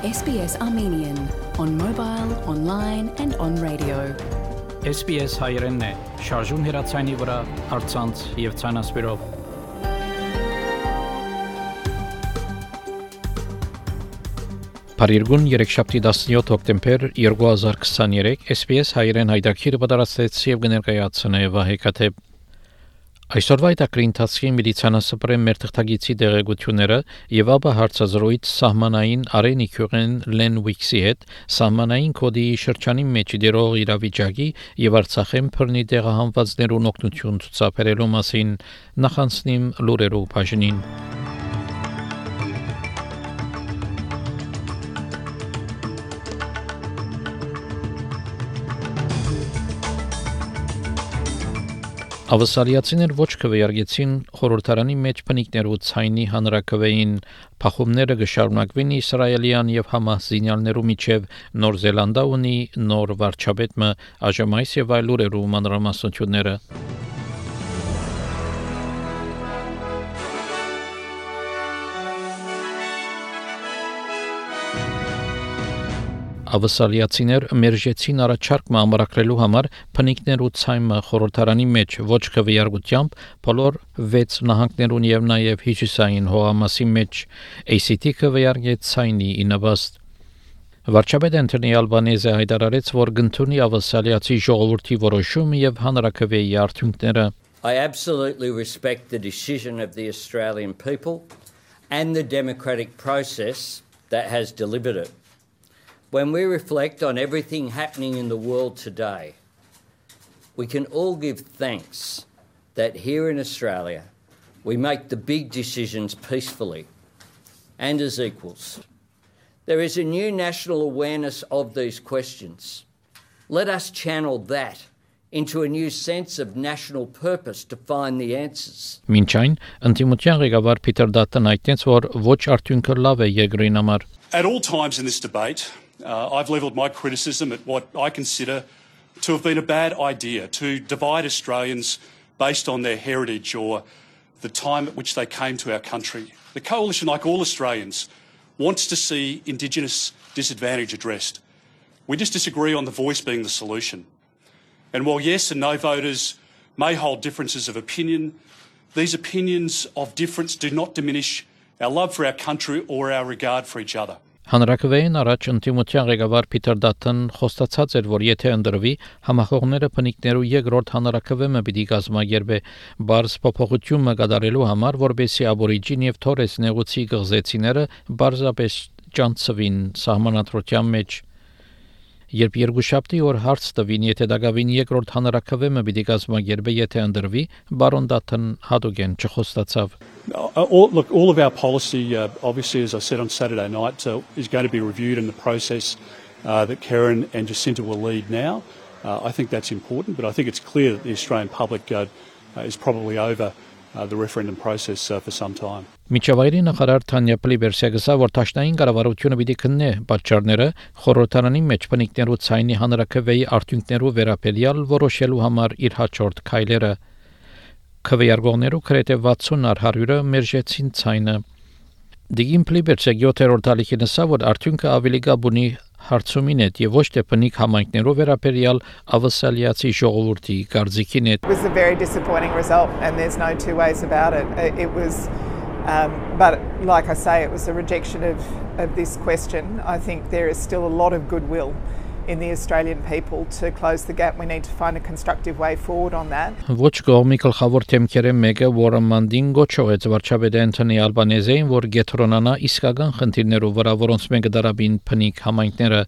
SBS Armenian on mobile, online and on radio. SBS հայերենն է, շարժուն հեռացանի վրա, հարցանց եւ ցանասպիրով։ Փարիգուն 3-շաբթի 17 հոկտեմբեր 2023 SBS հայերեն հայտակիրը պատրաստեց եւ կներկայացնե Վահե Կաթեփ Այսօրվա այդակրի ընթացքի միլիցիանասպրե մեր թղթագիտի դեղեցությունները եւ ապա հարցազրույց սահմանային Արենի Քյուրեն Լեն Վիքսի հետ սահմանային կոդի շրջանի մեջ դերող իրավիճակի եւ Արցախեն բռնի տեղահանվածներուն օգնություն ցուցաբերելու մասին նախանցնիմ լուրերով բաժնին Ավասարիացիներ ոչ քվեարկեցին խորհրդարանի մեջ բնիկներու ցայնի հանրակրվեին փախումները գշարունակվին իսրայելյան եւ համաս զինյալներու միջև նոր զելանդա ունի նոր վարչապետը ԱԺՄ-ից եւ այլ ուրերու մանրամասնությունները ավասալիացիներ մերժեցին առաջարկը ամրագրելու համար փնիկներ ու ցայմը խորհրդարանի մեջ ոչ քվեարկությամբ բոլոր 6 նահանգներուն եւ նաեւ հիշուսային հողամասի մեջ ACT քվեարկեց ցայնի ինավաստ Վարչապետ Անտոնի Ալբանեզը հայտարարեց, որ գտնունի ավասալիացի ժողովրդի որոշումը եւ հանրակրվեի արդյունքները I absolutely respect the decision of the Australian people and the democratic process that has delivered it. When we reflect on everything happening in the world today, we can all give thanks that here in Australia we make the big decisions peacefully and as equals. There is a new national awareness of these questions. Let us channel that into a new sense of national purpose to find the answers. Մինչ այն, ընդդիմության ղեկավար Փիթեր Դատն այդտենց որ ոչ արդյունքը լավ է երկրին համար։ At all times in this debate, uh, I've levelled my criticism at what I consider to have been a bad idea to divide Australians based on their heritage or the time at which they came to our country. The Coalition, like all Australians, wants to see Indigenous disadvantage addressed. We just disagree on the voice being the solution. And while yes and no voters may hold differences of opinion, these opinions of difference do not diminish our love for our country or our regard for each other. Հանրակրվեին առաջ ընդդիմության ղեկավար Փիթեր Դաթն խոստացած էր, որ եթե ընդրվի, համախոհները փնիկներու երկրորդ հանրակրվեմը պիտի կազմակերպե բարձ փոփոխությունը կատարելու համար, որբեսի աբորիջին եւ թորես նեղուցի գղզեցիները բարձապես ճանցվին սահմանադրության մեջ Երբ երկուշաբթի օր հարց տվին, եթե դակավին երկրորդ հանրակրվեմը պիտի կազմակերպե, եթե ընդրվի, բարոն Դաթն հատուկեն չխոստացավ Uh, all, look, all of our policy, uh, obviously, as I said on Saturday night, uh, is going to be reviewed in the process uh, that Karen and Jacinta will lead now. Uh, I think that's important, but I think it's clear that the Australian public uh, is probably over the referendum process for some time. Միջավայրի նախարար Թանյա Պլիբերսը գսա որ Թաշնային կառավարությունը պիտի քննի պատճառները խորհրդարանի մեջ բնիկներու ցայնի հանրակրվեի արդյունքներու վերապերյալ որոշելու համար իր հաջորդ քայլերը Քվեարկողներու քրեթե 60 առ 100-ը մերժեցին ցայնը։ Դիգին Պլիբերցը 7-րդ տարիքի նսա որ արդյունքը ավելի գաբունի հարցումին է եւ ոչ թե բնիկ համայնքներով վերաբերյալ ավասալիացի ժողովրդի կարծիքին է։ It was a very disappointing result and there's no two ways about it. It was um, but like I say it was a rejection of of this question. I think there is still a lot of goodwill in the Australian people to close the gap. We need to find a constructive way forward on that. Ոչ կողմի գլխավոր թեմքերը մեկը, որը մանդին գոչողեց վարչապետ Անտոնի Ալբանեզեին, որ գետրոնանա իսկական խնդիրներով վրա, որոնց մեկը դարաբին փնիկ համայնքները,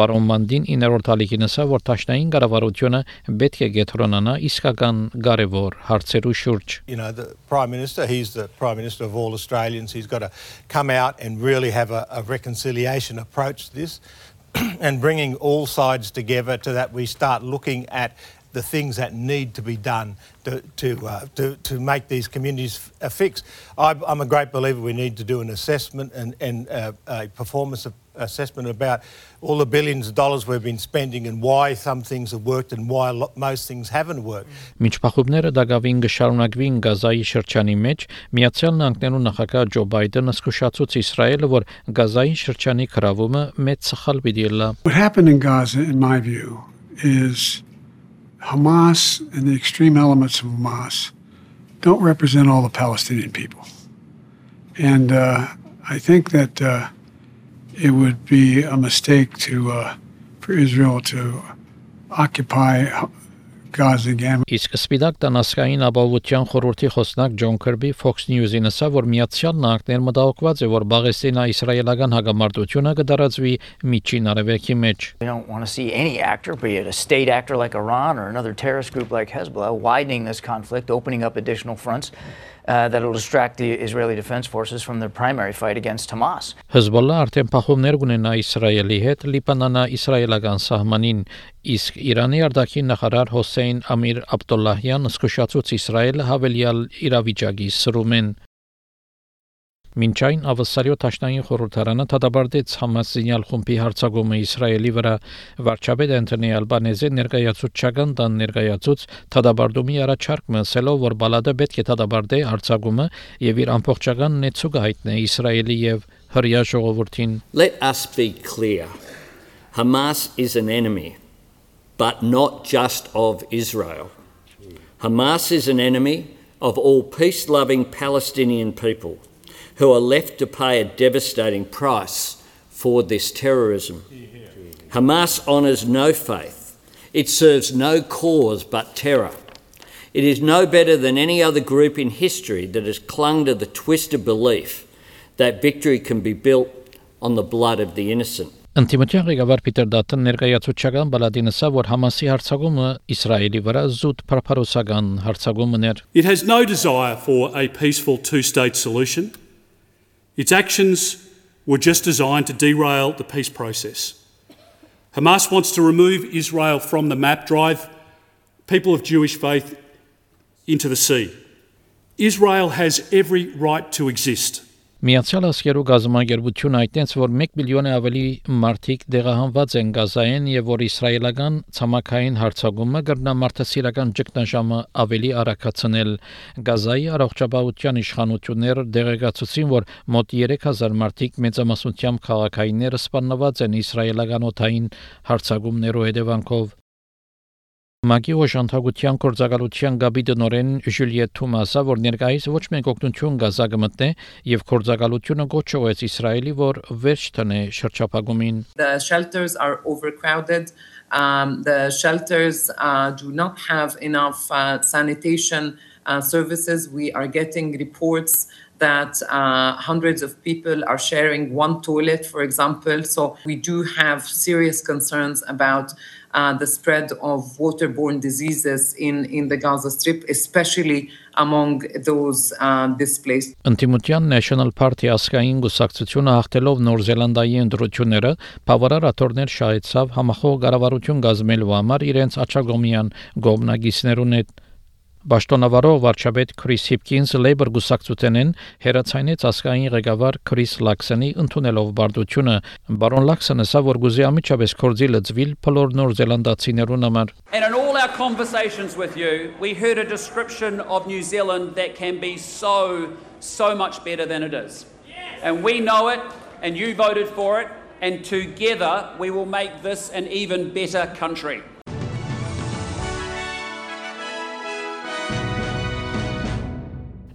բարոն մանդին 9-րդ ալիքին ասա, որ Տաշնային կառավարությունը պետք է գետրոնանա իսկական կարևոր հարցերու շուրջ. You know, the Prime Minister, he's the Prime Minister of all Australians. He's got to come out and really have a, a reconciliation approach to this. and bringing all sides together to that we start looking at the things that need to be done to, to, uh, to, to make these communities a fix. I, am a great believer we need to do an assessment and, and uh, a performance assessment about all the billions of dollars we've been spending and why some things have worked and why most things haven't worked. Միջպախուբները դակավին կշարունակվին Գազայի շրջանի մեջ, Միացյալ Նահանգներու նախագահ Ջո Բայդենը զսկուշացուց Իսրայելը, որ Գազայի շրջանի քրավումը մեծ սխալ պիտի լա։ What happened in Gaza, in my view, is Hamas and the extreme elements of Hamas don't represent all the Palestinian people. And uh, I think that uh, it would be a mistake to uh, for Israel to occupy Gaza again. Իսկ Սպիտակ տանասկային ապահովության խորհրդի խոսնակ Ջոն Քերբի Fox News-ին ասա, որ Միացյալ Նահանգներ մտահոգված է, որ Պաղեստինա-իսրայելական հագամարտությունը կդարածվի միջին արևելքի մեջ։ We don't want to see any actor, be it a state actor like Iran or another terrorist group like Hezbollah, widening this conflict, opening up additional fronts. Uh, that will distract the Israeli Defense Forces from their primary fight against Hamas. Հզբոլլա արդեն փախումներ ունենա Իսրայելի հետ Լիբանանա իսրայելական սահմանին, իսկ Իրանի արտաքին նախարար Հոսեյն Ամիր Աբդոլլահյան զսկուշացուց Իսրայելը հավելյալ իրավիճակի սրում են։ Մինչ այն ավսարյո Թաշնային խորհրդարանը դադարեցեց Համասինյալ խումբի հարձակումը Իսրայելի վրա վարչապետ Անտոնի Ալբանեզը ներկայացուց չագանդան ներկայացուց դադարդումի առաջարկ մսելով որ բալադը պետք է դադարդե հարձակումը եւ իր ամբողջական նեցուկը հայտնե Իսրայելի եւ հրյա ժողովրդին Let us be clear. Hamas is an enemy, but not just of Israel. Hamas is an enemy of all peace loving Palestinian people who are left to pay a devastating price for this terrorism. Hamas honours no faith, it serves no cause but terror. It is no better than any other group in history that has clung to the twisted belief that victory can be built on the blood of the innocent. Անտիմոթյան ղեկավար Պիտեր Դատն ներկայացուցչական բալադին ասա, որ Համասի հարձակումը Իսրայելի վրա զուտ փարփարոսական հարձակումն էր։ It has no desire for a peaceful two state solution. its actions were just designed to derail the peace process. Hamas wants to remove Israel from the map, drive people of Jewish faith into the sea. Israel has every right to exist. Միացյալ Աշխարհու գազամագերբությունը այդտենց որ 1 միլիոնը ավելի մարդիկ դեղահանված են Գազայեն եւ որ իսրայելական ցամաքային հարձակումը կրնա մարդասիրական ճգնաժամը ավելի արագացնել Գազայի առողջապահության իշխանությունները դեղեկացուցին որ մոտ 3000 մարդիկ մեծամասնությամբ քաղաքայինները սպանված են իսրայելական օթային հարձակումներով հետևանքով Մագի օժանդակության կորցակալության գաբի դնորեն Ժուլիետ Թոմասը որ ներկայիս ոչ մեկ օգնություն գազա կմտնե եւ կորցակալությունը գոչողեց Իսրայելի որ վերջ տնե շրջապագումին The shelters are overcrowded. Um, the shelters uh, do not have enough uh, sanitation uh, services. We are getting reports that uh, hundreds of people are sharing one toilet, for example. So we do have serious concerns about uh, the spread of waterborne diseases in, in the Gaza Strip, especially among those uh, displaced. Անտիմության National Party ասկային գուսակցությունը հաղթելով Նոր Զելանդիայի ընտրությունները բավարար աթորներ շահեցավ համախոհ կառավարություն գազմելու համար իրենց աչագոմյան գոմնագիսներուն հետ Բաշտոնավարող վարչապետ Քրիս Հիփկինս Labor գուսակցութենեն հերացայնեց ասկային ղեկավար Քրիս Լաքսոնի ընդունելով բարդությունը բարոն Լաքսոնը ասա որ գուզի ամիջապես կորձի լծվիլ փլոր նոր զելանդացիներուն համար And in all our conversations with you, we heard a description of New Zealand that can be so, so much better than it is. And we know it, and you voted for it, and together we will make this an even better country.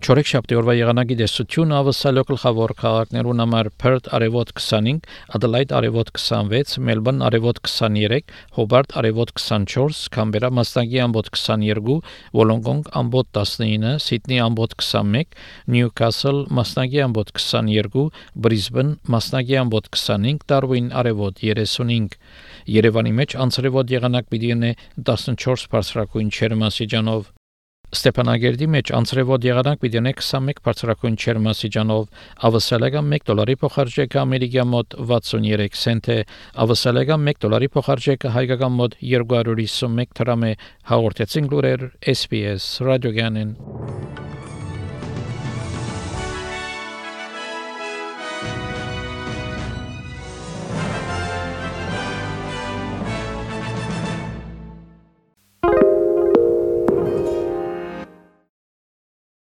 Չորեքշաբթի օրվա եղանակի դեսությունը ավսալյո գլխավոր քաղաքներուն համար Perth արևոտ 25, Adelaide արևոտ 26, Melbourne արևոտ 23, Hobart արևոտ 24, Canberra մասնագի ամբոտ 22, Wollongong ամբոտ 19, Sydney ամբոտ 21, Newcastle մասնագի ամբոտ 22, Brisbane մասնագի ամբոտ 25, Darwin արևոտ 35 Երևանի մեջ անցրևոտ եղանակ պիտի ունենա 14 բարձրակույն չերմասիջանով Ստեփանագերդի մեջ անցրևոտ եղանակ պիտի ունենա 21 բարձրակույն չերմասիջանով, ավսալեգան 1 դոլարի փոխարժեքը ամերիկյան մոտ 63 سنت է, ավսալեգան 1 դոլարի փոխարժեքը հայկական մոտ 251 դրամ է, հաղորդեցին լուրեր SPS ռադիոգյանեն։